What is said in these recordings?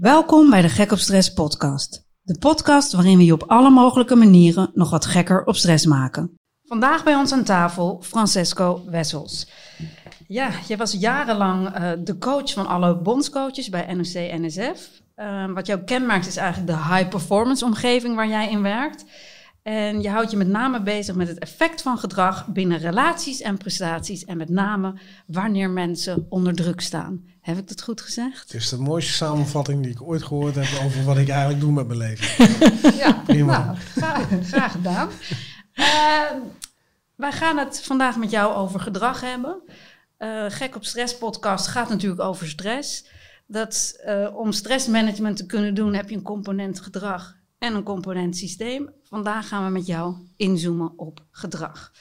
Welkom bij de Gek op Stress podcast. De podcast waarin we je op alle mogelijke manieren nog wat gekker op stress maken. Vandaag bij ons aan tafel Francesco Wessels. Ja, je was jarenlang uh, de coach van alle bondscoaches bij NOC-NSF. Uh, wat jou kenmerkt is eigenlijk de high-performance omgeving waar jij in werkt. En je houdt je met name bezig met het effect van gedrag binnen relaties en prestaties. En met name wanneer mensen onder druk staan. Heb ik dat goed gezegd? Het is de mooiste samenvatting die ik ooit gehoord heb over wat ik eigenlijk doe met mijn leven. ja, prima. Nou, graag, gedaan. Uh, wij gaan het vandaag met jou over gedrag hebben. Uh, Gek op Stress podcast gaat natuurlijk over stress. Dat uh, om stressmanagement te kunnen doen heb je een component gedrag en een component systeem. Vandaag gaan we met jou inzoomen op gedrag.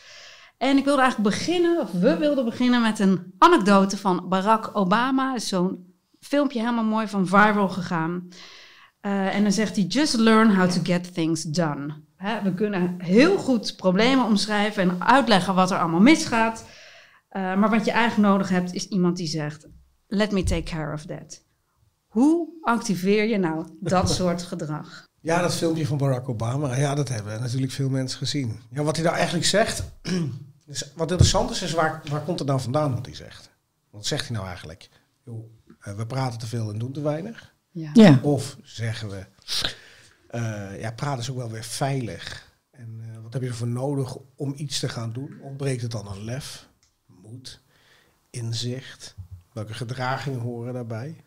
En ik wilde eigenlijk beginnen, of we wilden beginnen met een anekdote van Barack Obama. Zo'n filmpje helemaal mooi van viral gegaan. Uh, en dan zegt hij: Just learn how to get things done. Hè, we kunnen heel goed problemen omschrijven en uitleggen wat er allemaal misgaat. Uh, maar wat je eigenlijk nodig hebt, is iemand die zegt: Let me take care of that. Hoe activeer je nou dat soort gedrag? Ja, dat filmpje van Barack Obama, ja, dat hebben natuurlijk veel mensen gezien. Ja, wat hij nou eigenlijk zegt, dus wat interessant is, is waar, waar komt het nou vandaan wat hij zegt? Wat zegt hij nou eigenlijk? Yo, uh, we praten te veel en doen te weinig. Ja. ja. Of zeggen we, uh, ja, praten is ook wel weer veilig. En uh, wat heb je ervoor nodig om iets te gaan doen? Ontbreekt het dan een lef, moed, inzicht? Welke gedragingen horen daarbij?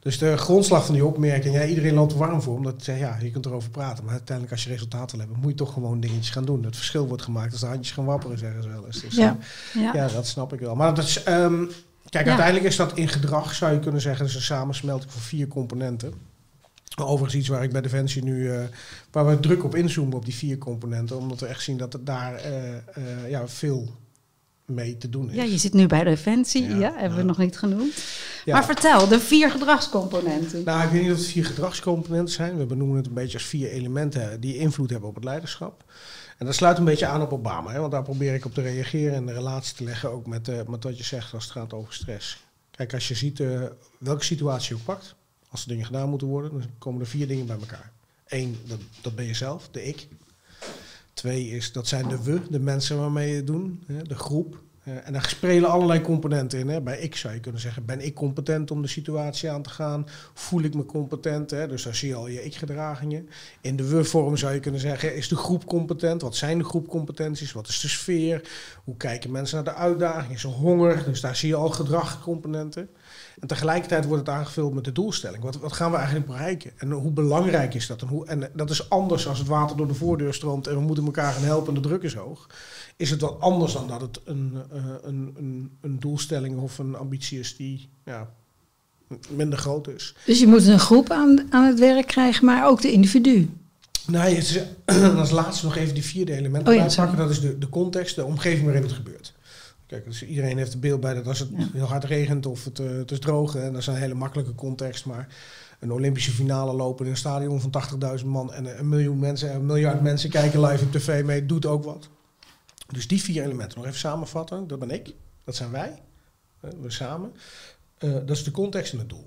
Dus de grondslag van die opmerking, ja, iedereen loopt er warm voor, omdat je, ja, je kunt erover praten. Maar uiteindelijk als je resultaten wil hebben, moet je toch gewoon dingetjes gaan doen. Het verschil wordt gemaakt als de handjes gaan wapperen, zeggen ze wel eens. Dus, ja. Uh, ja. ja. dat snap ik wel. Maar dat is, um, kijk, uiteindelijk is dat in gedrag, zou je kunnen zeggen, is een samensmelting van vier componenten. Overigens iets waar ik bij Defensie nu, uh, waar we druk op inzoomen op die vier componenten, omdat we echt zien dat het daar uh, ja, veel mee te doen is. Ja, je zit nu bij Defensie, ja, hebben we nog niet genoemd. Maar vertel, de vier gedragscomponenten. Nou, ik weet niet of het vier gedragscomponenten zijn. We benoemen het een beetje als vier elementen die invloed hebben op het leiderschap. En dat sluit een beetje aan op Obama, hè, want daar probeer ik op te reageren en de relatie te leggen ook met, uh, met wat je zegt als het gaat over stress. Kijk, als je ziet uh, welke situatie je ook pakt, als er dingen gedaan moeten worden, dan komen er vier dingen bij elkaar. Eén, dat, dat ben je zelf, de ik. Twee is, dat zijn de we, de mensen waarmee je het doen, de groep. Uh, en daar spelen allerlei componenten in. Bij ik zou je kunnen zeggen, ben ik competent om de situatie aan te gaan? Voel ik me competent? Dus daar zie je al je ik-gedragingen. In de we-vorm zou je kunnen zeggen, is de groep competent? Wat zijn de groepcompetenties? Wat is de sfeer? Hoe kijken mensen naar de uitdaging? Is er honger? Dus daar zie je al gedragcomponenten. En tegelijkertijd wordt het aangevuld met de doelstelling. Wat, wat gaan we eigenlijk bereiken? En hoe belangrijk is dat? En, hoe, en dat is anders als het water door de voordeur stroomt en we moeten elkaar gaan helpen en de druk is hoog. Is het wat anders dan dat het een, uh, een, een, een doelstelling of een ambitie is die ja, minder groot is. Dus je moet een groep aan, aan het werk krijgen, maar ook de individu. Nee, is, als laatste nog even die vierde elementen oh, ja, pakken. Dat is de, de context, de omgeving waarin het gebeurt. Kijk, dus iedereen heeft een beeld bij dat als het heel hard regent of het, uh, het is droog, en dat is een hele makkelijke context, maar een Olympische finale lopen in een stadion van 80.000 man en een miljoen mensen, een miljard mensen kijken live op tv mee, doet ook wat. Dus die vier elementen nog even samenvatten. Dat ben ik, dat zijn wij, we samen. Uh, dat is de context en het doel.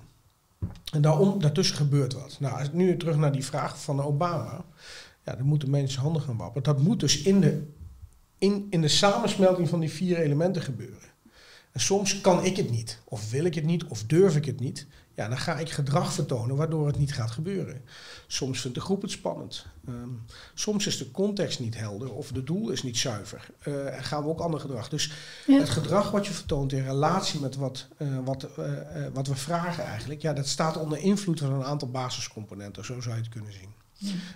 En daarom, daartussen gebeurt wat. Nou, nu terug naar die vraag van Obama. Ja, dan moeten mensen handen gaan wapperen. Dat moet dus in de in, in de samensmelting van die vier elementen gebeuren. En soms kan ik het niet, of wil ik het niet, of durf ik het niet. Ja, dan ga ik gedrag vertonen waardoor het niet gaat gebeuren. Soms vindt de groep het spannend. Um, soms is de context niet helder of de doel is niet zuiver. Uh, en gaan we ook ander gedrag. Dus ja. het gedrag wat je vertoont in relatie met wat, uh, wat, uh, wat we vragen eigenlijk, ja, dat staat onder invloed van een aantal basiscomponenten. Zo zou je het kunnen zien.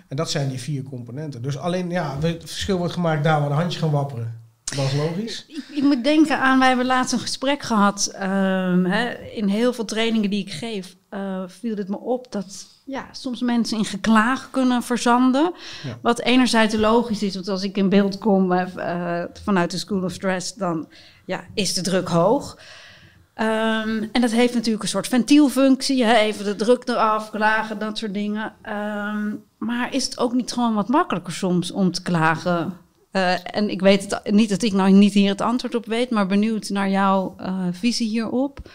En dat zijn die vier componenten. Dus alleen, ja, het verschil wordt gemaakt daar waar de handjes gaan wapperen. Dat is logisch. Ik, ik, moet denken aan, wij hebben laatst een gesprek gehad. Um, hè, in heel veel trainingen die ik geef, uh, viel het me op dat ja, soms mensen in geklaag kunnen verzanden. Ja. Wat enerzijds logisch is, want als ik in beeld kom uh, vanuit de School of Stress, dan ja, is de druk hoog. Um, en dat heeft natuurlijk een soort ventielfunctie. Hè? Even de druk eraf, klagen, dat soort dingen. Um, maar is het ook niet gewoon wat makkelijker soms om te klagen? Uh, en ik weet het niet dat ik nou niet hier het antwoord op weet, maar benieuwd naar jouw uh, visie hierop.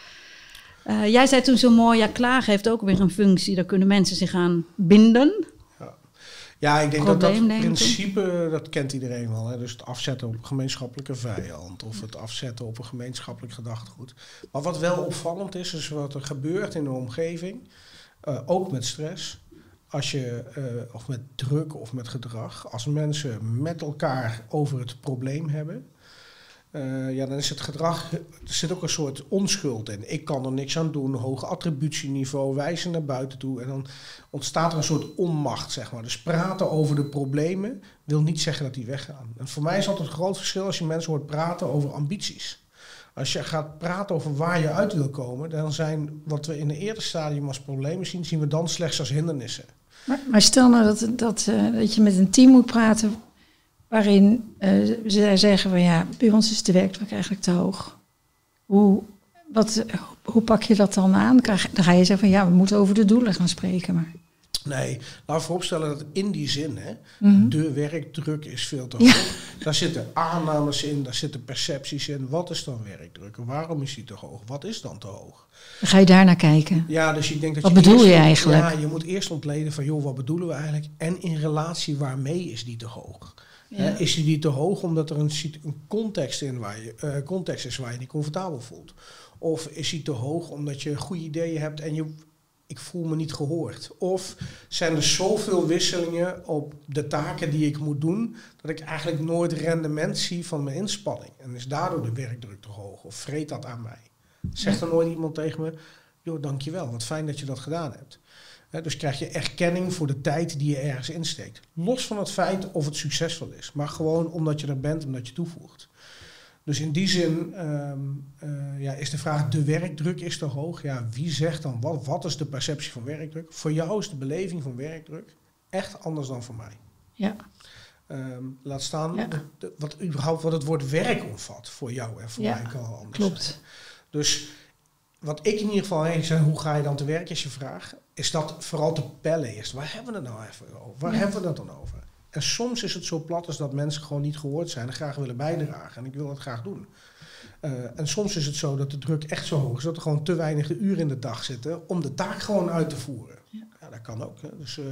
Uh, jij zei toen zo mooi, ja, klagen heeft ook weer een functie. Daar kunnen mensen zich aan binden. Ja, ik denk dat dat principe, dat kent iedereen wel. Hè? Dus het afzetten op een gemeenschappelijke vijand of het afzetten op een gemeenschappelijk gedachtegoed. Maar wat wel opvallend is, is wat er gebeurt in de omgeving, uh, ook met stress. Als je, uh, of met druk of met gedrag, als mensen met elkaar over het probleem hebben, uh, ja, dan is het gedrag, er zit ook een soort onschuld in. Ik kan er niks aan doen, hoog attributieniveau, wijzen naar buiten toe. En dan ontstaat er een soort onmacht, zeg maar. Dus praten over de problemen wil niet zeggen dat die weggaan. En voor mij is altijd een groot verschil als je mensen hoort praten over ambities. Als je gaat praten over waar je uit wil komen, dan zijn wat we in het eerste stadium als problemen zien, zien we dan slechts als hindernissen. Maar, maar stel nou dat, dat, uh, dat je met een team moet praten waarin uh, zij zeggen van ja, bij ons is de werkdruk eigenlijk te hoog. Hoe, wat, hoe pak je dat dan aan? Dan ga je zeggen van ja, we moeten over de doelen gaan spreken. Maar. Nee, laten we vooropstellen dat in die zin, hè, mhm. de werkdruk is veel te hoog. Daar zitten aannames in, daar zitten percepties in. Wat is dan werkdruk en waarom is die te hoog? Wat is dan te hoog? Ga je daar naar kijken. Ja, dus ik denk dat wat je. bedoel eerst, je eigenlijk? Ja, je moet eerst ontleden van joh, wat bedoelen we eigenlijk? En in relatie waarmee is die te hoog? Is die te hoog omdat er een, een context, in waar je, uh, context is waar je niet comfortabel voelt? Of is hij te hoog omdat je goede ideeën hebt en je, ik voel me niet gehoord? Of zijn er zoveel wisselingen op de taken die ik moet doen, dat ik eigenlijk nooit rendement zie van mijn inspanning? En is daardoor de werkdruk te hoog? Of vreet dat aan mij? Zegt er nooit iemand tegen me, joh, dankjewel, wat fijn dat je dat gedaan hebt dus krijg je erkenning voor de tijd die je ergens insteekt. Los van het feit of het succesvol is, maar gewoon omdat je er bent, omdat je toevoegt. Dus in die zin ehm, eh, ja, is de vraag, de werkdruk is te hoog. Ja, wie zegt dan wat? Wat is de perceptie van werkdruk? Voor jou is de beleving van werkdruk echt anders dan voor mij. Ja. Ehm, laat staan wat, überhaupt wat het woord werk omvat voor jou en voor mij kan al anders Klopt. Zijn. Dus wat ik in ieder geval zeg, hoe ga je dan te werk is je vraag, is dat vooral te pellen eerst. Waar hebben we het nou even over? Waar hebben we het dan over? En soms is het zo plat als dat mensen gewoon niet gehoord zijn en graag willen bijdragen. En ik wil dat graag doen. Uh, en soms is het zo dat de druk echt zo hoog is dat er gewoon te weinig uren in de dag zitten om de taak gewoon uit te voeren. Ja, ja dat kan ook. Hè. Dus uh,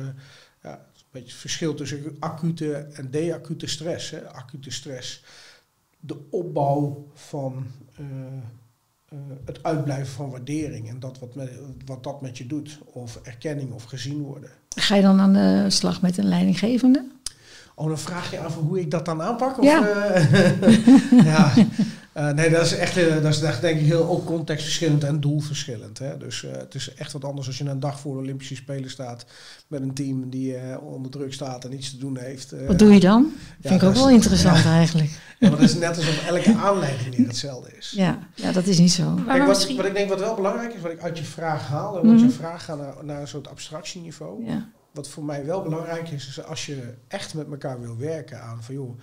ja, het is een beetje het verschil tussen acute en deacute stress. Hè. Acute stress, de opbouw van uh, uh, het uitblijven van waardering en dat wat, met, wat dat met je doet, of erkenning of gezien worden. Ga je dan aan de slag met een leidinggevende? Oh, dan vraag je af hoe ik dat dan aanpak? Of, ja. Uh, ja. Uh, nee, dat is echt dat is denk ik heel ook contextverschillend en doelverschillend. Hè? Dus uh, het is echt wat anders als je een dag voor de Olympische Spelen staat met een team die onder druk staat en iets te doen heeft. wat doe je dan? Ja, Vind ik ook wel interessant eigenlijk. Ja, maar dat is net alsof elke aanleiding weer hetzelfde is. Ja, ja dat is niet zo. Kijk, wat, wat, ik denk wat wel belangrijk is, wat ik uit je vraag haal, en mm -hmm. je vraag gaat naar, naar een soort abstractieniveau. Ja wat voor mij wel belangrijk is, is als je echt met elkaar wil werken aan van joh,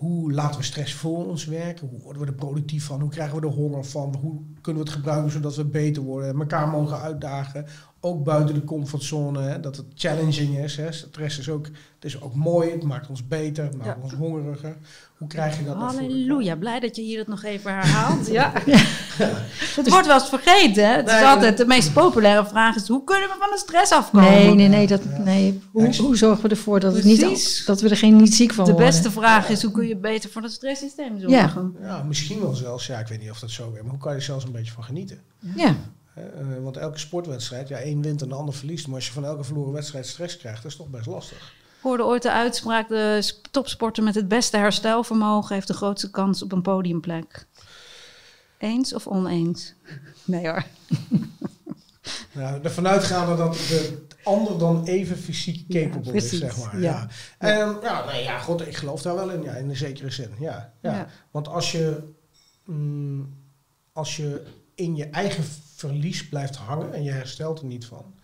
hoe laten we stress voor ons werken? Hoe worden we er productief van? Hoe krijgen we er honger van? Hoe kunnen we het gebruiken zodat we beter worden? Elkaar mogen uitdagen ook buiten de comfortzone, hè, dat het challenging is. Hè. Stress is ook, het is ook mooi, het maakt ons beter, het maakt ons hongeriger. Hoe krijg je dat Halleluja, blij dat je hier het nog even herhaalt. ja. Het wordt wel eens vergeten. Hè? Het is altijd de meest populaire vraag is, hoe kunnen we van de stress afkomen? Nee, nee, nee. Dat, nee. Hoe, hoe zorgen we ervoor dat, het niet, dat we er geen niet ziek van de worden? De beste vraag is, hoe kun je beter voor het stresssysteem zorgen? Ja. ja, misschien wel zelfs, ja, ik weet niet of dat zo werkt, maar hoe kan je er zelfs een beetje van genieten? Ja. Uh, want elke sportwedstrijd, ja, één wint en de ander verliest. Maar als je van elke verloren wedstrijd stress krijgt, dat is toch best lastig. Ik hoorde ooit de uitspraak: de topsporter met het beste herstelvermogen heeft de grootste kans op een podiumplek. Eens of oneens? Nee hoor. Nou, ervan uitgaande dat de ander dan even fysiek capable is, zeg maar. Ja. Ja. En, ja, nee, ja, god, ik geloof daar wel in, ja, in een zekere zin. Ja, ja. ja. Want als je, mm, als je in je eigen verlies blijft hangen en je herstelt er niet van,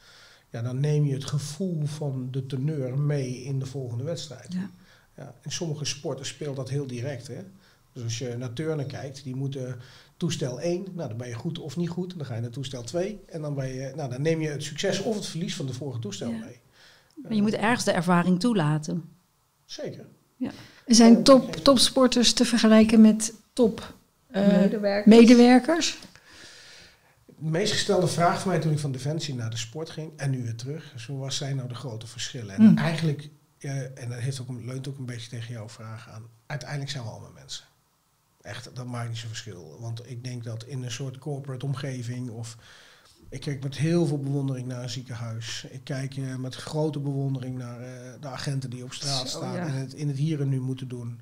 ja, dan neem je het gevoel van de teneur mee in de volgende wedstrijd. Ja. Ja, in sommige sporten speelt dat heel direct. Hè? Dus als je naar turnen kijkt, die moeten toestel 1, nou dan ben je goed of niet goed. Dan ga je naar toestel 2 en dan, ben je, nou, dan neem je het succes of het verlies van de vorige toestel mee. Maar je moet ergens de ervaring toelaten. Zeker. Ja. Zijn top, topsporters te vergelijken met top uh, medewerkers? medewerkers? De meest gestelde vraag van mij toen ik van Defensie naar de sport ging en nu weer terug. Zo was zijn nou de grote verschillen? En mm. eigenlijk, en dat heeft ook, leunt ook een beetje tegen jouw vraag aan. Uiteindelijk zijn we allemaal mensen. Echt, dat maakt niet zo'n verschil. Want ik denk dat in een soort corporate omgeving of ik kijk met heel veel bewondering naar een ziekenhuis. Ik kijk uh, met grote bewondering naar uh, de agenten die op straat staan en het in het hier en nu moeten doen.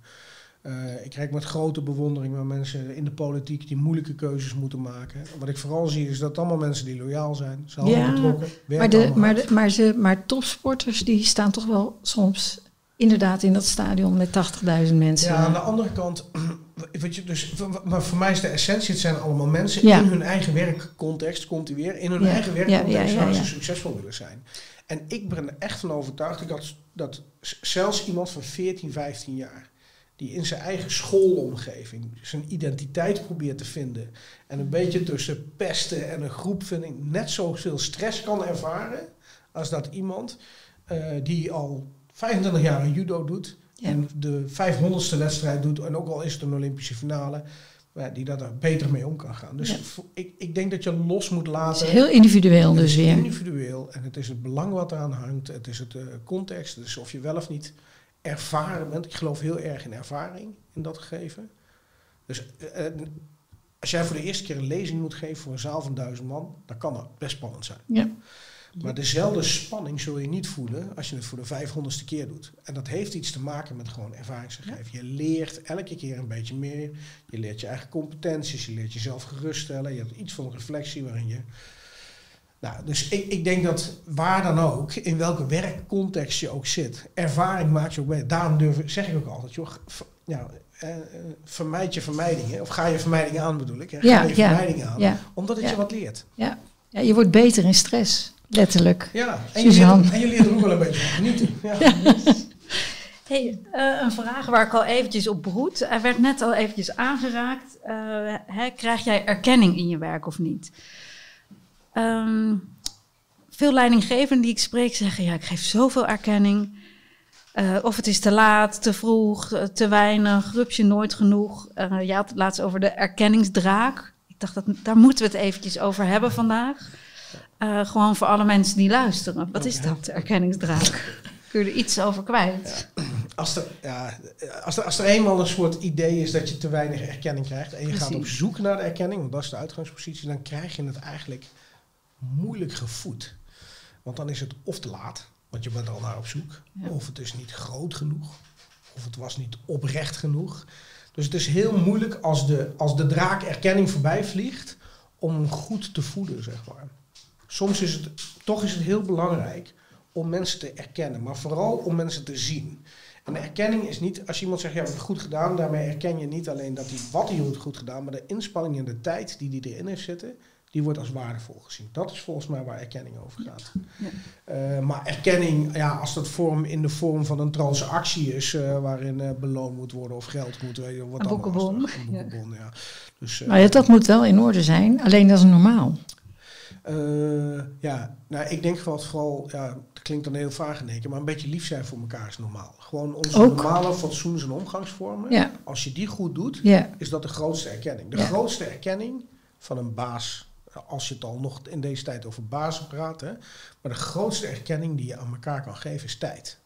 Uh, ik kijk met grote bewondering naar mensen in de politiek die moeilijke keuzes moeten maken. Wat ik vooral zie is dat allemaal mensen die loyaal zijn, zelf ja, betrokken. Maar, de, maar, de, maar, ze, maar topsporters die staan toch wel soms inderdaad in dat stadion met 80.000 mensen. Ja, aan de andere kant, weet je, dus, maar voor mij is de essentie, het zijn allemaal mensen in hun eigen werkcontext, komt hij weer, in hun eigen werkcontext waar ze succesvol willen zijn. En ik ben er echt van overtuigd dat, dat zelfs iemand van 14, 15 jaar, die in zijn eigen schoolomgeving zijn identiteit probeert te vinden en een beetje tussen pesten en een groepvinding net zoveel stress kan ervaren als dat iemand uh, die al 25 jaar een judo doet en de 500ste wedstrijd doet en ook al is het een Olympische finale, die dat er beter mee om kan gaan. Dus ik, ik denk dat je los moet laten. Het is heel individueel dus weer. Individueel en het is het belang wat eraan hangt, het is het uh, context, dus of je wel of niet ervaren bent. Ik geloof heel erg in ervaring in dat gegeven. Dus uh, als jij voor de eerste keer een lezing moet geven voor een zaal van duizend man, dan kan dat best spannend zijn. Ja. Maar dezelfde spanning zul je niet voelen als je het voor de vijfhonderdste keer doet. En dat heeft iets te maken met gewoon ervaringsgegeven. Je leert elke keer een beetje meer. Je leert je eigen competenties, je leert jezelf geruststellen. Je hebt iets van reflectie waarin je... Nou, dus ik, ik denk dat waar dan ook, in welke werkcontext je ook zit, ervaring maakt je ook mee. Daarom durf, zeg ik ook altijd, joh, ja, uh, vermijd je vermijdingen. Of ga je vermijdingen aan bedoel ik. Hè? Ga je vermijdingen aan. Omdat het je wat leert. Ja. ja, je wordt beter in stress. Letterlijk. Ja, en je, leert, en je leert er ook wel een beetje van genieten. Ja. Hey, uh, een vraag waar ik al eventjes op beroet. Er werd net al eventjes aangeraakt. Uh, hè, krijg jij erkenning in je werk of niet? Um, veel leidinggevenden die ik spreek zeggen... ja, ik geef zoveel erkenning. Uh, of het is te laat, te vroeg, te weinig, rupsje nooit genoeg. je had het laatst over de erkenningsdraak. Ik dacht, dat, daar moeten we het eventjes over hebben vandaag. Uh, gewoon voor alle mensen die luisteren. Wat is dat, de erkenningsdraak? Kun je er iets over kwijt? Ja. Als, er, ja, als, er, als er eenmaal een soort idee is dat je te weinig erkenning krijgt en je gaat op zoek naar de erkenning, want dat is de uitgangspositie, dan krijg je het eigenlijk moeilijk gevoed. Want dan is het of te laat, want je bent al naar op zoek, of het is niet groot genoeg, of het was niet oprecht genoeg. Dus het is heel moeilijk als de, als de draak erkenning voorbij vliegt om goed te voeden, zeg maar soms is het, toch is het heel belangrijk om mensen te erkennen, maar vooral om mensen te zien. En erkenning is niet, als iemand zegt, ja, het goed gedaan, daarmee erken je niet alleen dat hij wat hij goed gedaan, maar de inspanning en de tijd die hij erin heeft zitten, die wordt als waardevol gezien. Dat is volgens mij waar erkenning over gaat. Ja. Uh, maar erkenning, ja, als dat vorm in de vorm van een transactie is, uh, waarin uh, beloond moet worden of geld moet, weet je, wat een boekenbon. Een boekenbon, ja. ja. Dus, maar ja, dat moet wel in orde zijn, alleen dat is normaal. Uh, ja, nou, ik denk wat vooral, ja, dat klinkt dan heel vaag in één keer, maar een beetje lief zijn voor elkaar is normaal. Gewoon onze normale fatsoens- en omgangsvormen. Ja. Als je die goed doet, ja. is dat de grootste erkenning. De grootste erkenning van een baas, als je het al nog in deze tijd over bazen praat, hè, maar de grootste erkenning die je aan elkaar kan geven is tijd.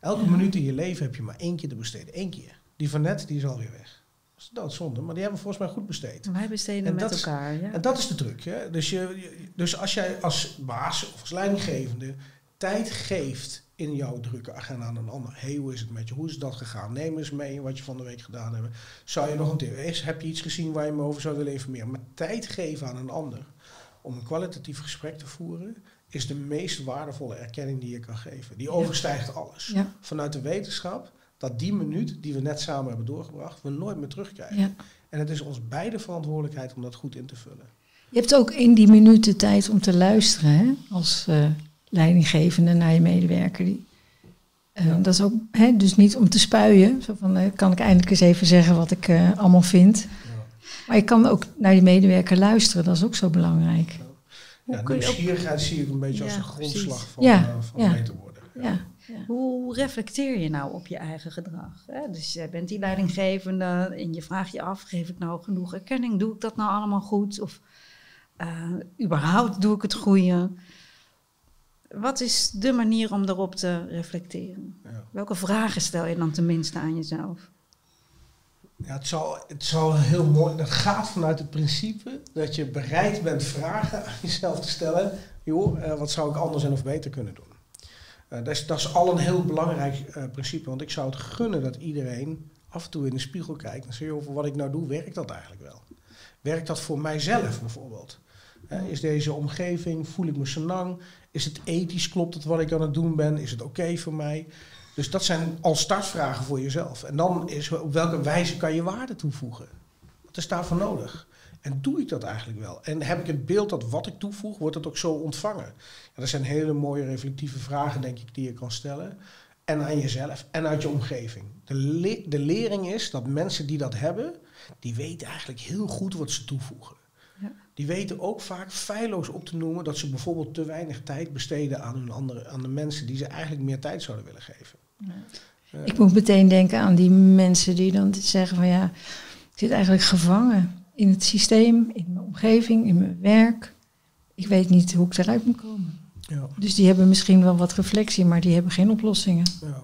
Elke minuut in je leven heb je maar één keer te besteden. Eén keer. Die van net, die is alweer weg. Dat is doodzonde, maar die hebben we volgens mij goed besteed. Wij besteden met elkaar, ja. En dat is de truc. Hè? Dus, je, dus als jij als baas of als leidinggevende tijd geeft in jouw drukke agenda aan een ander. hey, hoe is het met je? Hoe is dat gegaan? Neem eens mee wat je van de week gedaan hebt. Zou je nog een tip? Is, heb je iets gezien waar je me over zou willen informeren? Maar tijd geven aan een ander om een kwalitatief gesprek te voeren is de meest waardevolle erkenning die je kan geven. Die overstijgt alles. Vanuit de wetenschap dat die minuut die we net samen hebben doorgebracht, we nooit meer terugkrijgen. Ja. En het is ons beide verantwoordelijkheid om dat goed in te vullen. Je hebt ook in die minuten tijd om te luisteren, hè? als uh, leidinggevende naar je medewerker. Die, uh, Dat is ook, hè, dus niet om te spuien, zo van, uh, kan ik eindelijk eens even zeggen wat ik allemaal vind. Ja. Maar je kan ook naar je medewerker luisteren, dat is ook zo belangrijk. Ja, nieuwsgierigheid zie ik een beetje als een grondslag van, van beter worden. Ja. Hoe reflecteer je nou op je eigen gedrag? Hè? Dus jij bent die leidinggevende en je vraagt je af, geef ik nou genoeg erkenning? Doe ik dat nou allemaal goed? Of Uh, überhaupt doe ik het goede? Wat is de manier om daarop te reflecteren? Ja. Welke vragen stel je dan tenminste aan jezelf? Ja, het, zal, het zal heel mooi. Dat gaat vanuit het principe dat je bereid bent vragen aan jezelf te stellen. Joh, uh, wat zou ik anders en of beter kunnen doen? Uh, dat, is, dat is al een heel belangrijk uh, principe. Want ik zou het gunnen dat iedereen af en toe in de spiegel kijkt en zegt: joh, wat ik nou doe, werkt dat eigenlijk wel? Werkt dat voor mijzelf bijvoorbeeld? is deze omgeving, voel ik me senang? Is het ethisch, klopt het wat ik aan het doen ben? Is het oké voor mij? Dus dat zijn al startvragen voor jezelf. En dan is op welke wijze kan je waarde toevoegen? Wat is daarvoor nodig? En doe ik dat eigenlijk wel? En heb ik het beeld dat wat ik toevoeg, wordt het ook zo ontvangen? Dat zijn hele mooie reflectieve vragen, denk ik, die je kan stellen. En aan jezelf en uit je omgeving. De, de lering is dat mensen die dat hebben, die weten eigenlijk heel goed wat ze toevoegen. Ja. Die weten ook vaak feilloos op te noemen dat ze bijvoorbeeld te weinig tijd besteden aan, hun andere, aan de mensen die ze eigenlijk meer tijd zouden willen geven. Ik moet meteen denken aan die mensen die dan zeggen van ja, ik zit eigenlijk gevangen in het systeem, in mijn omgeving, in mijn werk. Ik weet niet hoe ik eruit moet komen. Ja. Dus die hebben misschien wel wat reflectie, maar die hebben geen oplossingen. Ja.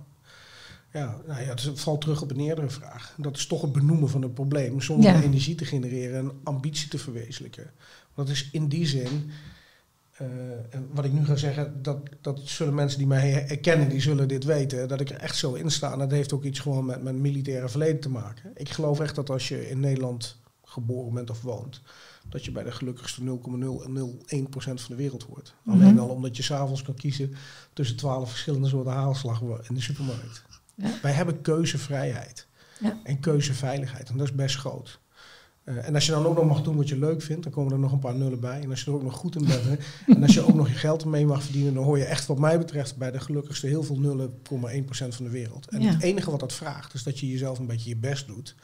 Ja, nou ja, het valt terug op een eerdere vraag. Dat is toch het benoemen van het probleem zonder energie te genereren en ambitie te verwezenlijken. Dat is in die zin uh, wat ik nu ga zeggen, dat, dat zullen mensen die mij herkennen, die zullen dit weten, dat ik er echt zo in sta. dat heeft ook iets gewoon met mijn militaire verleden te maken. Ik geloof echt dat als je in Nederland geboren bent of woont, dat je bij de gelukkigste 0,001% van de wereld hoort. Mhm. Alleen al omdat je s'avonds kan kiezen tussen twaalf verschillende soorten haalslag in de supermarkt. Ja. Wij hebben keuzevrijheid ja. en keuzeveiligheid en dat is best groot. Uh, en als je dan ook nog mag doen wat je leuk vindt, dan komen er nog een paar nullen bij. En als je er ook nog goed in bent, hè, en als je ook nog je geld ermee mag verdienen, dan hoor je echt wat mij betreft bij de gelukkigste heel veel nullen, 1% van de wereld. En het enige wat dat vraagt, is dat je jezelf een beetje je best doet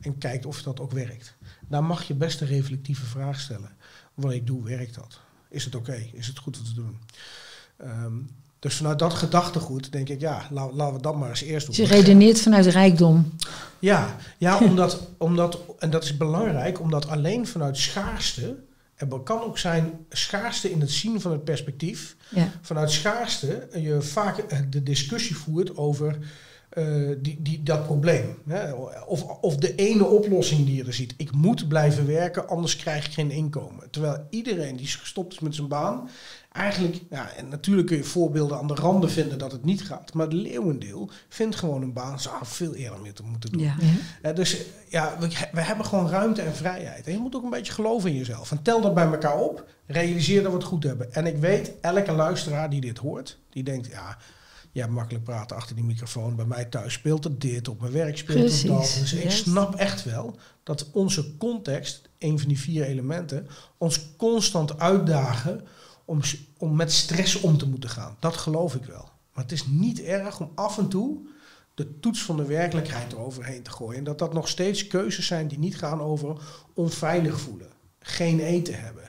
en kijkt of dat ook werkt. Daar mag je best een reflectieve vraag stellen. Wat ik doe, werkt dat? Is het oké? Is het goed om te doen? Um, dus vanuit dat gedachtegoed denk ik, ja, laten we dat maar eens eerst doen. Je redeneert vanuit rijkdom. Ja, ja omdat, omdat, en dat is belangrijk, omdat alleen vanuit schaarste, en kan ook zijn schaarste in het zien van het perspectief, ja. vanuit schaarste je vaak de discussie voert over uh, die, die, dat probleem. Hè? Of, of de ene oplossing die je er ziet. Ik moet blijven werken, anders krijg ik geen inkomen. Terwijl iedereen die gestopt is met zijn baan, eigenlijk, ja, en natuurlijk kun je voorbeelden aan de randen vinden dat het niet gaat. Maar het leeuwendeel vindt gewoon een baan, zou veel eerder mee te moeten doen. Ja. dus ja, we, we, hebben gewoon ruimte en vrijheid. En je moet ook een beetje geloven in jezelf. En tel dat bij elkaar op, realiseer dat we het goed hebben. En ik weet, elke luisteraar die dit hoort, die denkt, ja ja, makkelijk praten achter die microfoon. Bij mij thuis speelt het dit, op mijn werk speelt Precies, het dat. Dus ik snap echt wel dat onze context, een van die vier elementen, ons constant uitdagen om, om met stress om te moeten gaan. Dat geloof ik wel. Maar het is niet erg om af en toe de toets van de werkelijkheid eroverheen te gooien. En dat dat nog steeds keuzes zijn die niet gaan over onveilig voelen, geen eten hebben.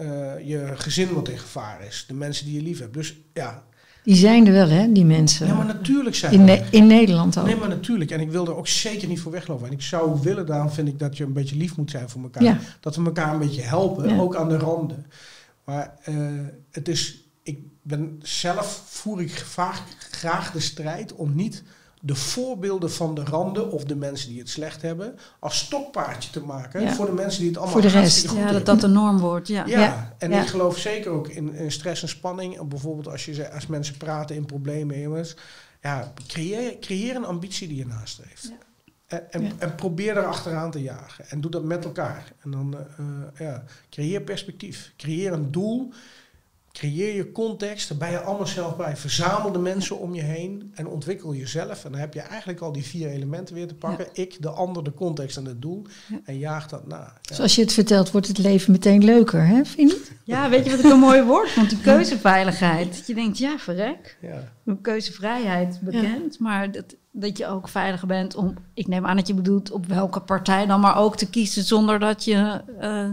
Uh, je gezin wat in gevaar is, de mensen die je lief hebt. Dus ja, die zijn er wel, hè, die mensen. Ja, maar natuurlijk zijn in, er. in Nederland ook. Nee, maar natuurlijk. En ik wil er ook zeker niet voor weglopen. En ik zou willen, daarom vind ik dat je een beetje lief moet zijn voor elkaar. Dat we elkaar een beetje helpen, ook aan de randen. Maar uh, het is, ik ben zelf, voer ik vaak graag de strijd om niet de voorbeelden van de randen of de mensen die het slecht hebben als stokpaardje te maken voor de mensen die het allemaal voor de rest. ja, dat dat de norm wordt. Ja, ja. en ik geloof zeker ook in, in, stress en spanning. Bijvoorbeeld als, je, als mensen praten in problemen, jongens. Ja, creëer, creëer een ambitie die je nastreeft. En, en, en, probeer er achteraan te jagen. En doe dat met elkaar. En dan uh, ja, creëer perspectief. Creëer een doel Creëer je context, daar ben je allemaal zelf bij. Verzamel de mensen om je heen en ontwikkel jezelf. En dan heb je eigenlijk al die vier elementen weer te pakken. Ik, de ander, de context en het doel. En jaag dat na. Ja. Zoals je het vertelt, wordt het leven meteen leuker, hè, vind je? Ja, weet je wat ik een mooi woord Want Die keuzeveiligheid. Dat je denkt, ja, verrek. Ja. Keuzevrijheid bekend, maar dat, dat je ook veiliger bent om... Ik neem aan dat je bedoelt op welke partij dan maar ook te kiezen... zonder dat je uh,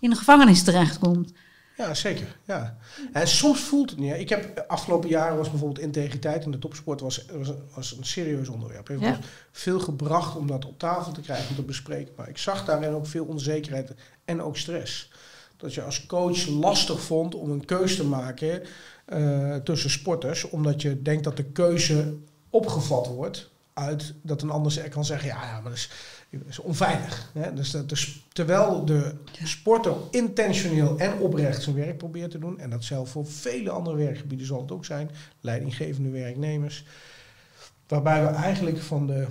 in de gevangenis terechtkomt. Ja, zeker. Ja. En soms voelt het niet. Ik heb afgelopen jaren was bijvoorbeeld integriteit in de topsport was, was, was een serieus onderwerp. Er ja. veel gebracht om dat op tafel te krijgen, om te bespreken. Maar ik zag daarin ook veel onzekerheid en ook stress. dat je als coach lastig vond om een keuze te maken uh, tussen sporters, omdat je denkt dat de keuze opgevat wordt uit dat een ander kan zeggen, ja, ja maar dat is, is onveilig. Hè? Dus, dat, dus terwijl de sporter intentioneel en oprecht zijn werk probeert te doen, en dat zelf voor vele andere werkgebieden zal het ook zijn, leidinggevende werknemers, waarbij we eigenlijk van de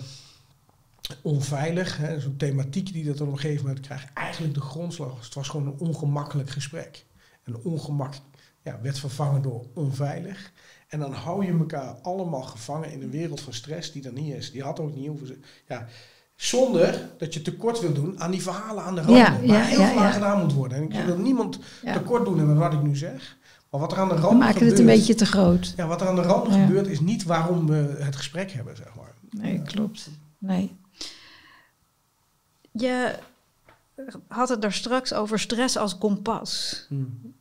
onveilig, zo'n thematiek die dat op een gegeven moment krijgt, eigenlijk de grondslag was. Het was gewoon een ongemakkelijk gesprek. En ongemak ja, werd vervangen door onveilig. En dan hou je elkaar allemaal gevangen in een wereld van stress die er niet is. Die had ook niet hoeven. Ja, zonder dat je tekort wil doen aan die verhalen aan de rand. Ja, waar heel veel aan gedaan moet worden. En ik wil niemand tekort doen met wat ik nu zeg. Maar wat er aan de rand we maken het een beetje te groot. Ja, wat er aan de rand gebeurt is niet waarom we het gesprek hebben, zeg maar. Nee, klopt. Nee. Je had het daar straks over stress als kompas. Hmm.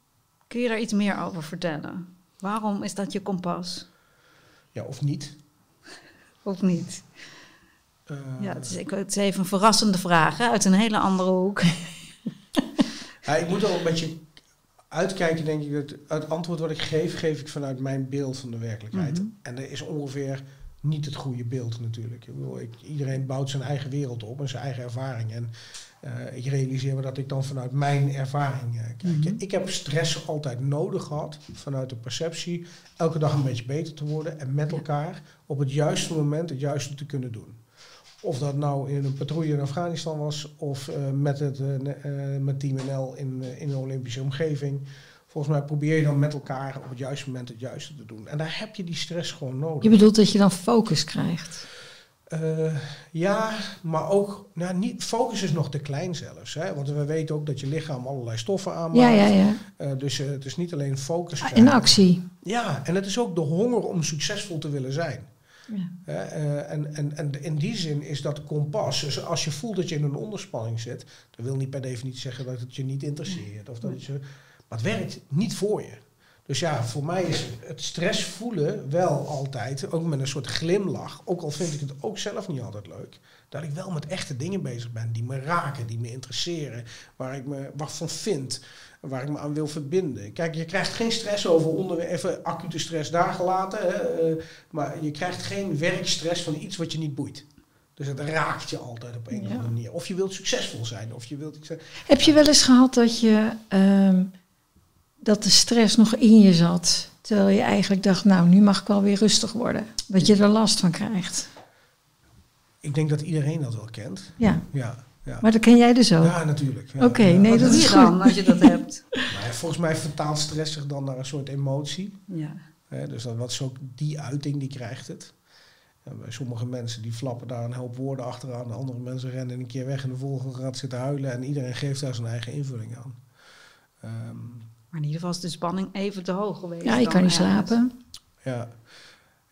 Kun je daar iets meer over vertellen? Waarom is dat je kompas? Ja, of niet? of niet? Uh, ja, het is, ik, het is even een verrassende vraag uit een hele andere hoek. ja, ik moet al een beetje uitkijken, denk ik. Dat het antwoord wat ik geef, geef ik vanuit mijn beeld van de werkelijkheid. Mhm. En er is ongeveer niet het goede beeld natuurlijk. Ik bedoel, ik, iedereen bouwt zijn eigen wereld op en zijn eigen ervaring. En uh, ik realiseer me dat ik dan vanuit mijn ervaring uh, kijk. Mhm. Ik heb stress altijd nodig gehad, vanuit de perceptie, elke dag een beetje beter te worden en met elkaar op het juiste moment het juiste te kunnen doen. Of dat nou in een patrouille in Afghanistan was of uh, met, het, met Team NL in, in een Olympische omgeving volgens mij probeer je dan met elkaar op het juiste moment het juiste te doen. En daar heb je die stress gewoon nodig. Je bedoelt dat je dan focus krijgt? Uh, ja, maar ook, nou, niet, focus is nog te klein zelfs. Hè? Want we weten ook dat je lichaam allerlei stoffen aanmaakt. Ja, ja, ja. Uh, dus uh, het is niet alleen focus. Ah, in actie. Ja, en het is ook de honger om succesvol te willen zijn. Ja. en, en, en in die zin is dat kompas. Dus als je voelt dat je in een onderspanning zit, dat wil niet per definitie zeggen dat het je niet interesseert. Of dat het je, maar het werkt niet voor je. Dus ja, voor mij is het stress voelen wel altijd, ook met een soort glimlach, ook al vind ik het ook zelf niet altijd leuk, dat ik wel met echte dingen bezig ben die me raken, die me interesseren, waar ik me wat van vind, waar ik me aan wil verbinden. Kijk, je krijgt geen stress over onder, even acute stress daar gelaten, hè, eh, maar je krijgt geen werkstress van iets wat je niet boeit. Dus het raakt je altijd op een of andere manier. Of je wilt succesvol zijn, of je wilt... Heb je wel eens gehad dat je... Ehm, dat de stress nog in je zat. Terwijl je eigenlijk dacht, nou, nu mag ik wel weer rustig worden. Dat je er last van krijgt. Ik denk dat iedereen dat wel kent. Ja. ja, ja. Maar dat ken jij dus ook? Ja, natuurlijk. Oké, nee, dat is goed. Dan, als je dat hebt. Maar volgens mij vertaalt stress zich dan naar een soort emotie. Ja. dus dat, wat is ook die uiting, die krijgt het. bij sommige mensen die flappen daar een hoop woorden achteraan. De andere mensen rennen een keer weg en de volgende gaat zitten huilen. En iedereen geeft daar zijn eigen invulling aan. Um, maar in ieder geval is de spanning even te hoog geweest. Ja, je kan niet slapen. Ja.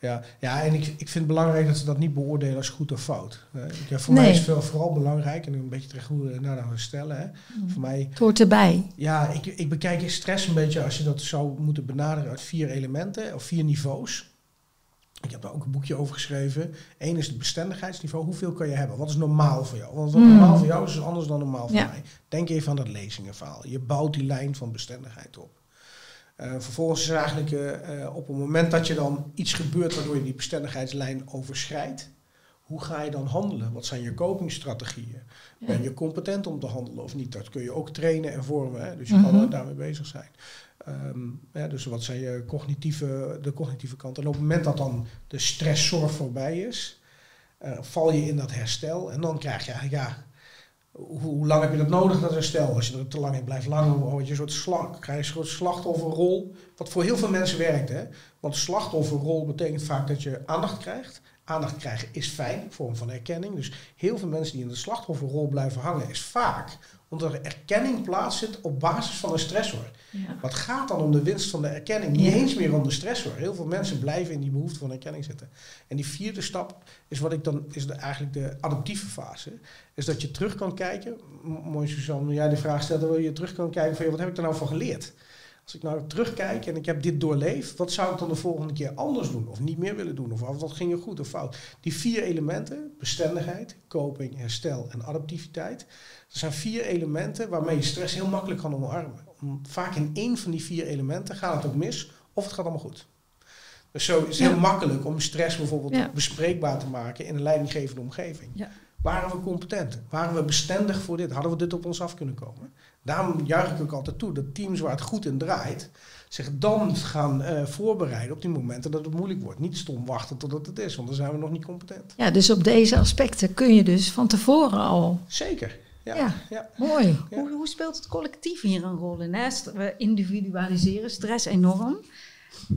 Ja, ja en ik, ik vind het belangrijk dat ze dat niet beoordelen als goed of fout. Ja, voor mij is het vooral belangrijk, en een beetje terug hoe we naar nou stellen. Hè. Mm. Voor mij, het hoort erbij. Ja, ik, ik bekijk stress een beetje als je dat zou moeten benaderen uit vier elementen of vier niveaus. Ik heb daar ook een boekje over geschreven. Eén is het bestendigheidsniveau. Hoeveel kan je hebben? Wat is normaal voor jou? Want wat mm. normaal voor jou is, is anders dan normaal voor mij. Denk even aan dat lezingenverhaal. Je bouwt die lijn van bestendigheid op. Uh, vervolgens is eigenlijk uh, op het moment dat je dan iets gebeurt waardoor je die bestendigheidslijn overschrijdt, hoe ga je dan handelen? Wat zijn je copingstrategieën? Ben je competent om te handelen of niet? Dat kun je ook trainen en vormen. Hè? Dus je kan mhm. daarmee bezig zijn. Um, dus wat zijn je cognitieve, de cognitieve kant? En op het moment dat dan de stresszorg voorbij is, uh, val je in dat herstel. En dan krijg je ja, hoe, lang heb je dat nodig, dat herstel? Als je er te lang in blijft lang, word je een soort slag, krijg je een soort slachtofferrol. Wat voor heel veel mensen werkt. Hè? Want slachtofferrol betekent vaak dat je aandacht krijgt. Aandacht krijgen is fijn, een vorm van erkenning. Dus heel veel mensen die in de slachtofferrol blijven hangen, is vaak omdat er erkenning plaatsvindt op basis van een stressor. Ja. Wat gaat dan om de winst van de erkenning? Niet eens meer om de stressor. Heel veel mensen blijven in die behoefte van erkenning zitten. En die vierde stap is wat ik dan is de, eigenlijk de adaptieve fase. Is dat je terug kan kijken. Mooi Suzanne, jij de vraag stelt, wil je terug kan kijken van wat heb ik er nou van geleerd? Als ik nou terugkijk en ik heb dit doorleefd, wat zou ik dan de volgende keer anders doen? Of niet meer willen doen? Of wat ging er goed of fout? Die vier elementen, bestendigheid, coping, herstel en adaptiviteit. Dat zijn vier elementen waarmee je stress heel makkelijk kan omarmen. Vaak in één van die vier elementen gaat het ook mis of het gaat allemaal goed. Dus zo is het heel makkelijk om stress bijvoorbeeld bespreekbaar te maken in een leidinggevende omgeving. Ja. Waren we competent? Waren we bestendig voor dit? Hadden we dit op ons af kunnen komen? Daarom juich ik ook altijd toe dat teams waar het goed in draait, zich dan gaan uh, voorbereiden op die momenten dat het moeilijk wordt. Niet stom wachten totdat het is, want dan zijn we nog niet competent. Ja, dus op deze aspecten kun je dus van tevoren al. Zeker. Ja, ja. mooi. Hoe, hoe, speelt het collectief hier een rol in? Hè? We individualiseren stress enorm.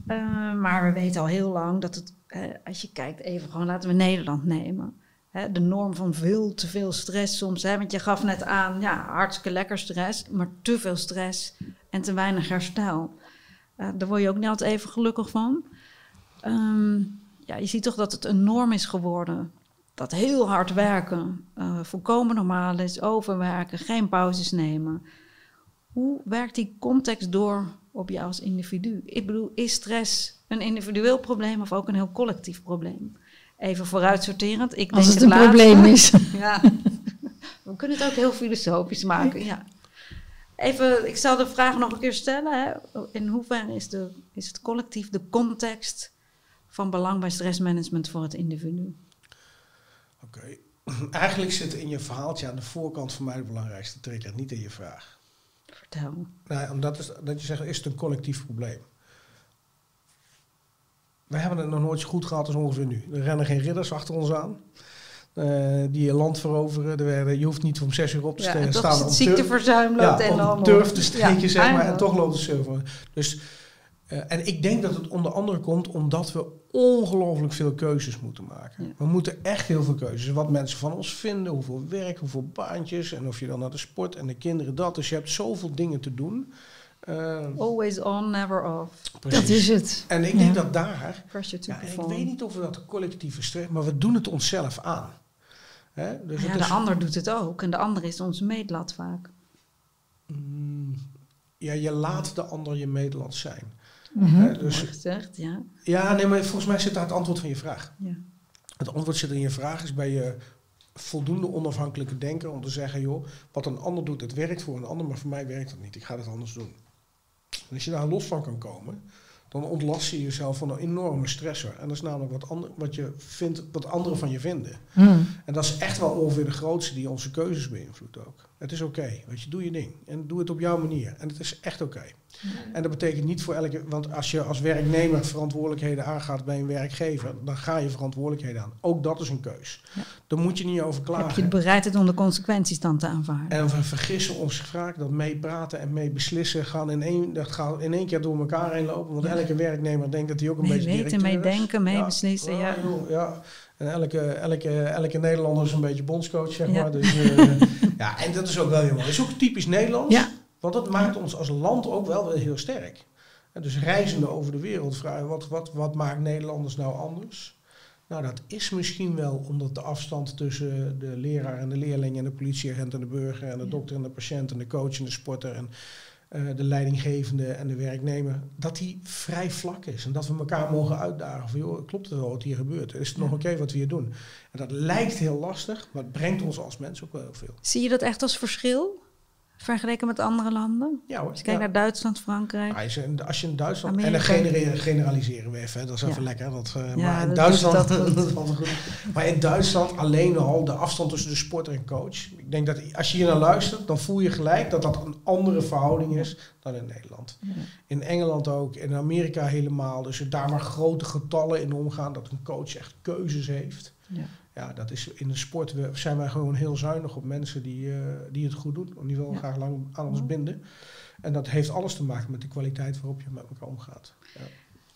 Uh, maar we weten al heel lang dat het, uh, als je kijkt, even gewoon laten we Nederland nemen De norm van veel te veel stress soms. Hè, want je gaf net aan, ja, hartstikke lekker stress, maar te veel stress en te weinig herstel. Uh, daar word je ook niet altijd even gelukkig van. Um, ja, je ziet toch dat het een norm is geworden. Dat heel hard werken uh, volkomen normaal is, overwerken, geen pauzes nemen. Hoe werkt die context door op jou als individu? Ik bedoel, is stress een individueel probleem of ook een heel collectief probleem? Even vooruitsorterend. Ik Als het een probleem is. ja. We kunnen het ook heel filosofisch maken. Ja. Even, ik zal de vraag nog een keer stellen. Hè. In hoeverre is, de, is het collectief de context van belang bij stressmanagement voor het individu? Oké. Eigenlijk zit in je verhaaltje aan de voorkant voor mij de belangrijkste trigger, niet in je vraag. Vertel. Nou, omdat is, dat je zegt, is het een collectief probleem? We hebben het nog nooit zo goed gehad als ongeveer nu. Er rennen geen ridders achter ons aan. Uh, die je land veroveren. Er werden, je hoeft niet om zes uur op te ja, staan. het ziekteverzuim loopt ja, op turf te steken, zeg maar. En toch loopt het server. Dus, uh, en ik denk dat het onder andere komt omdat we ongelooflijk veel keuzes moeten maken. We moeten echt heel veel keuzes. Wat mensen van ons vinden, hoeveel werk, hoeveel baantjes. En of je dan naar de sport en de kinderen dat. Dus je hebt zoveel dingen te doen. Uh, Always on, never off. Dat is het. En ik denk dat daar. Ja, ik weet niet of we dat collectieve stress, maar we doen het onszelf aan. Hè? Dus ja, de ander doet het ook. En de ander is onze meetlat vaak. Mm, ja, je laat de ander je meetlat zijn. Mm -hmm. dus, gezegd, ja. Ja, nee, maar volgens mij zit daar het antwoord van je vraag. Ja. Het antwoord zit in je vraag is bij je voldoende onafhankelijke denken om te zeggen, joh, wat een ander doet, het werkt voor een ander, maar voor mij werkt dat niet. Ik ga het anders doen. En als je daar los van kan komen, dan ontlast je jezelf van een enorme stressor. En dat is namelijk wat, ander, wat, je vindt, wat anderen van je vinden. Hmm. En dat is echt wel ongeveer de grootste die onze keuzes beïnvloedt ook. Het is oké, okay, weet je, doe je ding. En doe het op jouw manier. En het is echt oké. En dat betekent niet voor elke... Want als je als werknemer verantwoordelijkheden aangaat bij een werkgever... dan ga je verantwoordelijkheden aan. Ook dat is een keus. Ja. Daar moet je niet over klagen. Heb je de bereidheid om de consequenties dan te aanvaarden? En we vergissen ons vaak dat meepraten en mee beslissen... gaan in één, dat gaat in één keer door elkaar heen lopen. Want elke werknemer denkt dat hij ook een mee beetje weten, mee denken, mee beslissen, ja. ja. En elke, elke, elke Nederlander is een beetje bondscoach, zeg maar. Dus, uh, ja, en dat is ook wel heel mooi. Dat is ook typisch Nederlands. Ja. Want dat maakt ons als land ook wel heel sterk. En dus reizende over de wereld vragen, wat, wat, wat maakt Nederlanders nou anders? Nou, dat is misschien wel omdat de afstand tussen de leraar en de leerling en de politieagent en de burger en de dokter en de patiënt en de coach en de sporter en uh, de leidinggevende en de werknemer, dat die vrij vlak is. En dat we elkaar mogen uitdagen van, joh, klopt het wel wat hier gebeurt? Is het nog oké wat we hier doen? En dat lijkt heel lastig, maar het brengt ons als mens ook wel heel veel. Zie je dat echt als verschil? Vergeleken met andere landen? Ja hoor. Als je kijkt naar Duitsland, Frankrijk. als, je, als je in Duitsland. Amerika. En dan generaliseren we even, dat is even lekker. Dat, uh, maar in Duitsland. Dat maar in Duitsland alleen al de afstand tussen de sporter en coach. Ik denk dat als je hier naar luistert, dan voel je gelijk dat dat een andere verhouding is dan in Nederland. In Engeland ook, in Amerika helemaal. Dus daar waar grote getallen in omgaan, dat een coach echt keuzes heeft. Ja ja, dat is in de sport zijn wij gewoon heel zuinig op mensen die, uh, die het goed doen. Die willen graag lang aan ons binden. En dat heeft alles te maken met de kwaliteit waarop je met elkaar omgaat. Ja.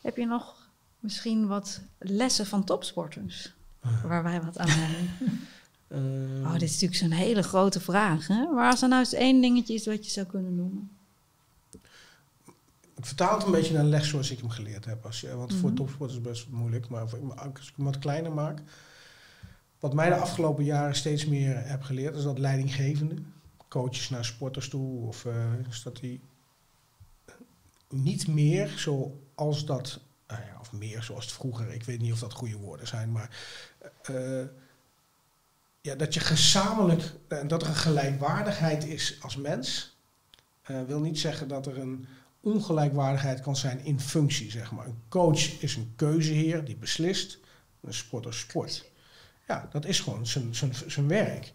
Heb je nog misschien wat lessen van topsporters waar wij wat aan hebben? Uh, oh, dit is natuurlijk zo'n hele grote vraag. Hè? Maar als er nou eens één dingetje is wat je zou kunnen noemen. Ik vertaal het een beetje naar een les zoals ik hem geleerd heb. Als je, want voor mhm. topsporters is best moeilijk. Maar als ik hem wat kleiner maak wat mij de afgelopen jaren steeds meer heb geleerd, is dat leidinggevende, coaches naar sporters toe, of is dat die niet meer zoals dat, nou ja, of meer zoals het vroeger, ik weet niet of dat goede woorden zijn, maar uh, ja, dat je gezamenlijk, en dat er een gelijkwaardigheid is als mens, wil niet zeggen dat er een ongelijkwaardigheid kan zijn in functie, zeg maar. Een coach is een keuzeheer die beslist, een sporter sport. Ja, dat is gewoon zijn, zijn, zijn werk.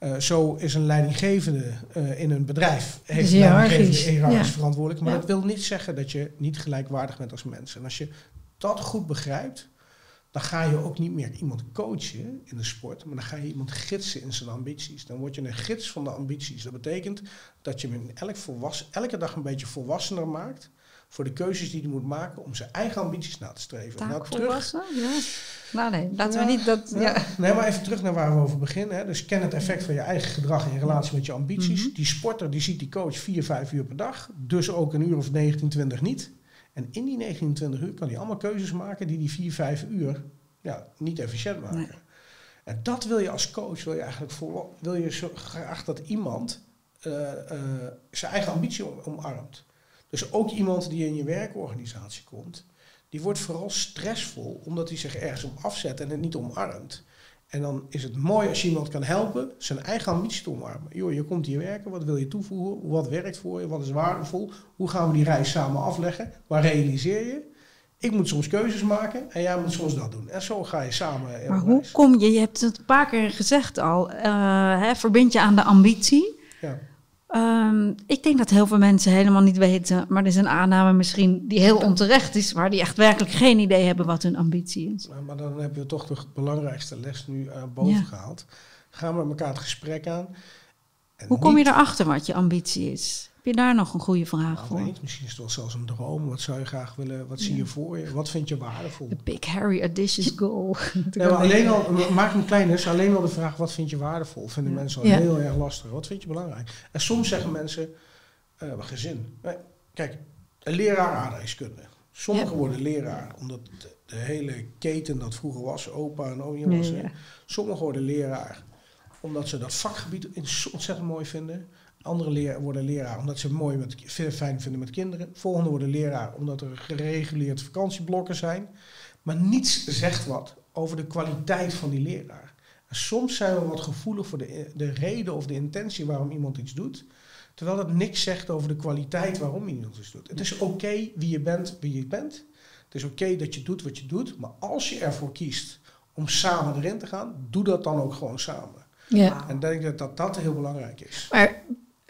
Uh, zo is een leidinggevende uh, in een bedrijf heeft een leidinggevende ja. verantwoordelijk. Maar ja. dat wil niet zeggen dat je niet gelijkwaardig bent als mens. En als je dat goed begrijpt, dan ga je ook niet meer iemand coachen in de sport, maar dan ga je iemand gidsen in zijn ambities. Dan word je een gids van de ambities. Dat betekent dat je hem elk volwassen, elke dag een beetje volwassener maakt voor de keuzes die hij moet maken om zijn eigen ambities na te streven. Taak nou, volwassen? Ja. Nou nee, laten we niet dat... Ja. Nee, maar even terug naar waar we over beginnen. Hè. Dus ken het effect van je eigen gedrag in relatie met je ambities. Die sporter die ziet die coach vier, vijf uur per dag. Dus ook een uur of 19, 20 niet. En in die 29 uur kan hij allemaal keuzes maken die die 4, 5 uur ja, niet efficiënt maken. Nee. En dat wil je als coach, wil je eigenlijk voor, wil je zo graag dat iemand uh, uh, zijn eigen ambitie omarmt. Dus ook iemand die in je werkorganisatie komt, die wordt vooral stressvol omdat hij zich ergens om afzet en het niet omarmt. En dan is het mooi als je iemand kan helpen zijn eigen ambitie te omarmen. Joh, je komt hier werken, wat wil je toevoegen? Wat werkt voor je? Wat is waardevol? Hoe gaan we die reis samen afleggen? Waar realiseer je? Ik moet soms keuzes maken en jij moet soms dat doen. En zo ga je samen. Maar hoe kom je, je hebt het een paar keer gezegd al, uh, hè, verbind je aan de ambitie. Ja. Um, ik denk dat heel veel mensen helemaal niet weten, maar er is een aanname misschien die heel onterecht is, waar die echt werkelijk geen idee hebben wat hun ambitie is. Maar, maar dan hebben we toch de belangrijkste les nu uh, boven ja. gehaald. Gaan we met elkaar het gesprek aan. Hoe kom je erachter wat je ambitie is? Heb je daar nog een goede vraag nou, voor? Weet, misschien is het wel zelfs een droom. Wat zou je graag willen? Wat zie je voor je? Wat vind je waardevol? The big Harry audacious goal. alleen al, maak hem klein is. Alleen al de vraag, wat vind je waardevol? Vinden mensen al heel erg lastig. Wat vind je belangrijk? En soms zeggen mensen, uh, gezin. Kijk, een leraar aardrijkskunde. Sommigen worden leraar omdat de, hele keten dat vroeger was, opa en oma was. Sommigen worden leraar omdat ze dat vakgebied ontzettend mooi vinden. Andere leer, worden leraar omdat ze het mooi met, fijn vinden met kinderen. Volgende worden leraar omdat er gereguleerd vakantieblokken zijn. Maar niets zegt wat over de kwaliteit van die leraar. En soms zijn we wat gevoelig voor de, de reden of de intentie waarom iemand iets doet. Terwijl dat niks zegt over de kwaliteit waarom iemand iets doet. Het is oké wie je bent, wie je bent. Het is oké dat je doet wat je doet. Maar als je ervoor kiest om samen erin te gaan, doe dat dan ook gewoon samen. Ja. En ik denk dat, dat dat heel belangrijk is. Maar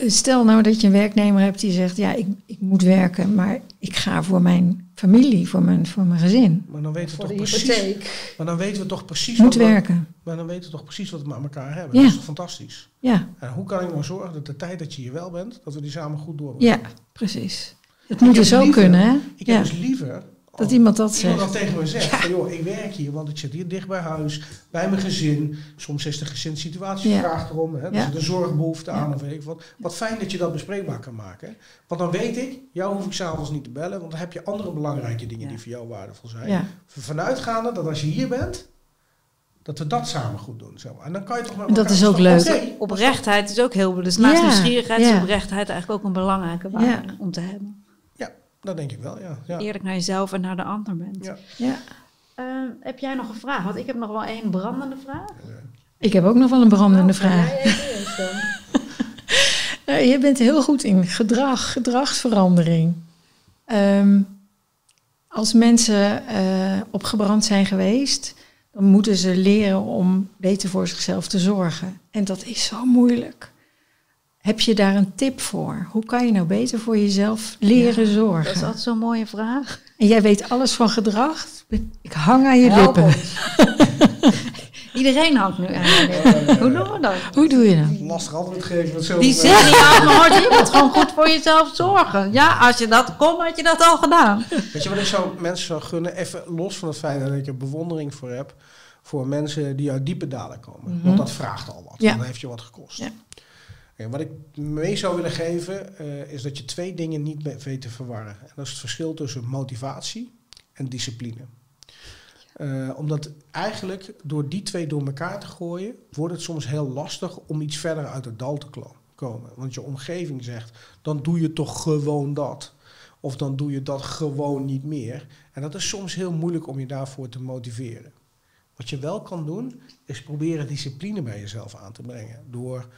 Stel nou dat je een werknemer hebt die zegt, ja, ik, ik moet werken, maar ik ga voor mijn familie, voor mijn, voor mijn gezin. Maar dan weten we toch precies. Maar dan weten we toch precies. Moet wat werken. We, maar dan weten we toch precies wat we met elkaar hebben. Ja. Dat is toch fantastisch. Ja. En hoe kan ik nou zorgen dat de tijd dat je hier wel bent, dat we die samen goed door. Ja, precies. Het moet dus ook kunnen, hè? Ik heb dus liever dat oh, iemand dat zegt. Iemand dat tegen me zegt. Ja. Van, joh, ik werk hier, want ik zit hier dicht bij huis, bij mijn gezin. Soms is de gezinssituatie ja. vraagt erom. Hè, ja. er een zorgbehoefte aan of weet ik wat. Wat fijn dat je dat bespreekbaar kan maken. Want dan weet ik, jou hoef ik s'avonds niet te bellen. Want dan heb je andere belangrijke dingen die voor jou waardevol zijn. Vanuitgaande dat als je hier bent, dat we dat samen goed doen. Zeg maar. En dan kan je toch met Dat is ook leuk. Okay, oprechtheid is ook heel... Dus naast nieuwsgierigheid is oprechtheid eigenlijk ook een belangrijke waarde om te hebben. Dat denk ik wel, ja. ja. Eerlijk naar jezelf en naar de ander bent. Ja. ja. Uh, heb jij nog een vraag? Want ik heb nog wel één brandende vraag. Ik heb ook nog wel een brandende oh, vraag. uh, je bent heel goed in gedrag, gedragsverandering. Um, als mensen uh, opgebrand zijn geweest, dan moeten ze leren om beter voor zichzelf te zorgen. En dat is zo moeilijk. Heb je daar een tip voor? Hoe kan je nou beter voor jezelf leren ja, zorgen? Dat is altijd zo'n mooie vraag. En jij weet alles van gedrag. Ik hang aan je Help lippen. Iedereen hangt nu aan je lippen. Hoe doen we dat? Hoe doe je dat? Lastig antwoord geven. Zo Die zegt ja, maar je moet gewoon goed voor jezelf zorgen. Ja, als je dat kon, had je dat al gedaan. Weet je wat ik zou mensen zou gunnen? Even los van het feit dat ik er bewondering voor heb. Voor mensen die uit diepe dalen komen. Want mhm. dat vraagt al wat. Ja. Dan heeft je wat gekost. Ja wat ik mee zou willen geven, uh, is dat je twee dingen niet weet te verwarren. En dat is het verschil tussen motivatie en discipline. Uh, omdat eigenlijk door die twee door elkaar te gooien, wordt het soms heel lastig om iets verder uit het dal te komen. Want je omgeving zegt, dan doe je toch gewoon dat. Of dan doe je dat gewoon niet meer. En dat is soms heel moeilijk om je daarvoor te motiveren. Wat je wel kan doen, is proberen discipline bij jezelf aan te brengen. Door,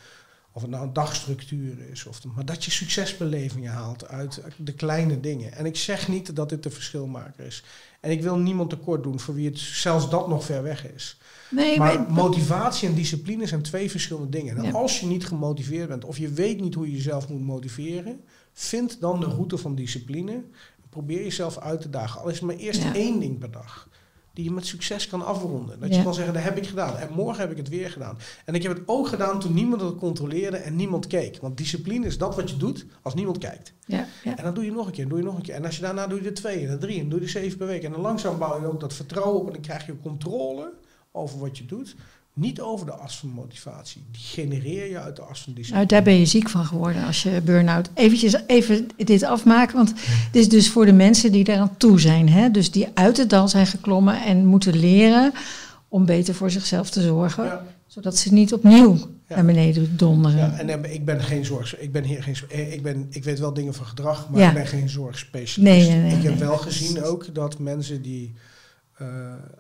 of het nou een dagstructuur is, of, maar dat je succesbelevingen haalt uit de kleine dingen. En ik zeg niet dat dit de verschilmaker is. En ik wil niemand tekort doen voor wie het zelfs dat nog ver weg is. Nee, maar, motivatie en discipline zijn twee verschillende dingen. En als je niet gemotiveerd bent of je weet niet hoe je jezelf moet motiveren, vind dan de route van discipline. Probeer jezelf uit te dagen. Al is het maar eerst één ding per dag die je met succes kan afronden. Dat je kan zeggen, dat heb ik gedaan. En morgen heb ik het weer gedaan. En ik heb het ook gedaan toen niemand het controleerde en niemand keek. Want discipline is dat wat je doet als niemand kijkt. Ja, ja. En dan doe je nog een keer, doe je nog een keer. En als je daarna doe je de twee en de drie en doe je de zeven per week. En dan langzaam bouw je ook dat vertrouwen op en dan krijg je controle over wat je doet. Niet over de as van motivatie. Die genereer je uit de as van discipline. Nou, daar ben je ziek van geworden als je burn-out. Eventjes even dit afmaken, want dit is dus voor de mensen die eraan toe zijn. Hè? Dus die uit het dal zijn geklommen en moeten leren om beter voor zichzelf te zorgen. Zodat ze niet opnieuw naar beneden donderen. Ja, en ik ben geen zorg. Ik ben hier geen. Eh, ik ben. Ik weet wel dingen van gedrag, maar ik ben geen zorgspecialist. Nee, nee, ik heb wel gezien ook dat mensen die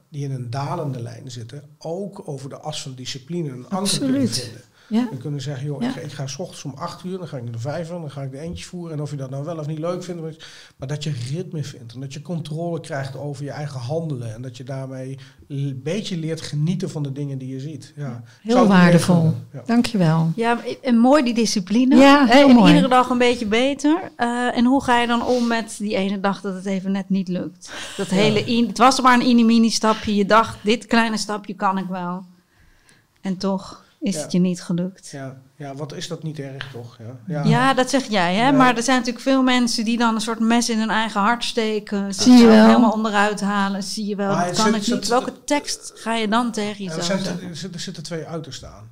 die in een dalende lijn zitten, ook over de as van discipline een anker kunnen vinden. Ja. En kunnen zeggen, joh, ik, ik, ga s ochtends om acht uur, dan ga ik naar de vijver, dan ga ik de eentjes voeren. En of je dat nou wel of niet leuk vindt, maar dat je ritme vindt. En dat je controle krijgt over je eigen handelen. En dat je daarmee een beetje leert genieten van de dingen die je ziet. Ja. Heel waardevol. Ja. Dankjewel. Ja, en mooi die discipline. Ja, heel en mooi. iedere dag een beetje beter. Uh, en hoe ga je dan om met die ene dag dat het even net niet lukt? Dat hele in, het was maar een mini stapje. Je dacht, dit kleine stapje kan ik wel. En toch is het je niet gelukt. Ja. ja, wat is dat niet erg toch? Ja, ja. ja dat zeg jij, hè? maar er zijn natuurlijk veel mensen die dan een soort mes in hun eigen hart steken. Zie je wel. helemaal onderuit halen. Zie je wel, dat kan ik niet. Welke tekst ga je dan tegen jezelf er, zijn, er, er zitten twee uitersten aan.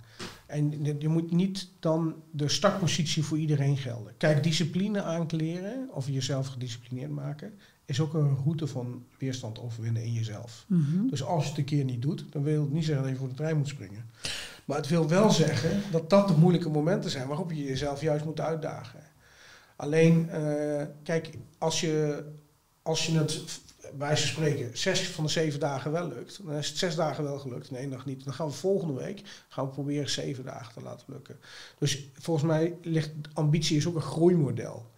En je moet niet dan de startpositie voor iedereen gelden. Kijk, discipline aankleren of jezelf gedisciplineerd maken is ook een route van weerstand overwinnen in jezelf. Mhm. Dus als je het een keer niet doet, dan wil het niet zeggen dat je voor de trein moet springen. Maar het wil wel zeggen dat dat de moeilijke momenten zijn waarop je jezelf juist moet uitdagen. Alleen, uh, kijk, als je, als je het bij ze spreken zes van de zeven dagen wel lukt, dan is het zes dagen wel gelukt en één dag niet. Dan gaan we volgende week gaan we proberen zeven dagen te laten lukken. Dus volgens mij ligt ambitie is ook een groeimodel.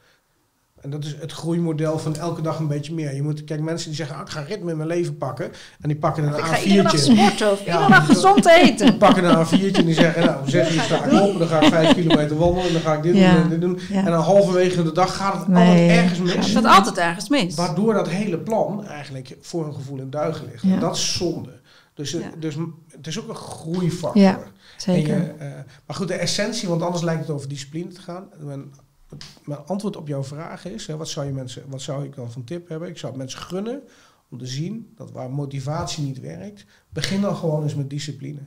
En dat is het groeimodel van elke dag een beetje meer. Je moet, kijk, mensen die zeggen, ah, ik ga ritme in mijn leven pakken. En die pakken een A4'tje. Ik ga iedere dag sporten of ja, iedere dag gezond eten. Die pakken een A4'tje en die zeggen, nou, zes uur sta ik op. Dan ga ik vijf kilometer wandelen. En dan ga ik dit doen en dit doen. En dan halverwege de dag gaat het altijd ergens mis. Het gaat altijd ergens mis. Waardoor dat hele plan eigenlijk voor een gevoel in duigen ligt. En dat is zonde. Dus, dus het is ook een groeifactor. Ja, zeker. Je, uh, maar goed, de essentie, want anders lijkt het over discipline te gaan mijn antwoord op jouw vraag is, hè, wat, zou je mensen, wat zou ik dan van tip hebben? Ik zou mensen gunnen om te zien dat waar motivatie niet werkt, begin dan gewoon eens met discipline.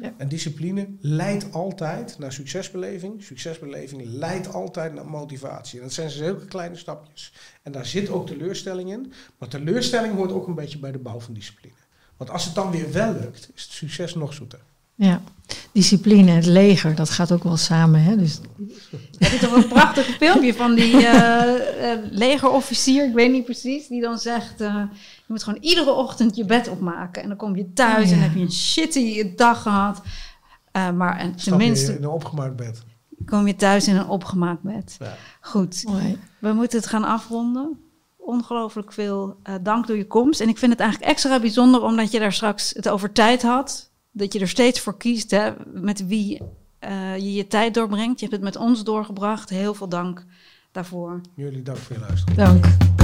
Ja. En discipline leidt altijd naar succesbeleving. Succesbeleving leidt altijd naar motivatie. En dat zijn dus heel kleine stapjes. En daar zit ook teleurstelling in. Maar teleurstelling hoort ook een beetje bij de bouw van discipline. Want als het dan weer wel lukt, is het succes nog zoeter. Ja, discipline, het leger, dat gaat ook wel samen. Hè? Dus... Heb je toch een prachtig filmpje van die uh, legerofficier, ik weet niet precies, die dan zegt: uh, Je moet gewoon iedere ochtend je bed opmaken. En dan kom je thuis en heb je een shitty dag gehad. maar en tenminste. Je in een opgemaakt bed. Kom je thuis in een opgemaakt bed. Ja. Goed, we moeten het gaan afronden ongelooflijk veel dank door je komst. En ik vind het eigenlijk extra bijzonder omdat je daar straks het over tijd had dat je er steeds voor kiest hè, met wie uh, je je tijd doorbrengt. Je hebt het met ons doorgebracht. Heel veel dank daarvoor. Jullie dank voor je luisteren. Dank.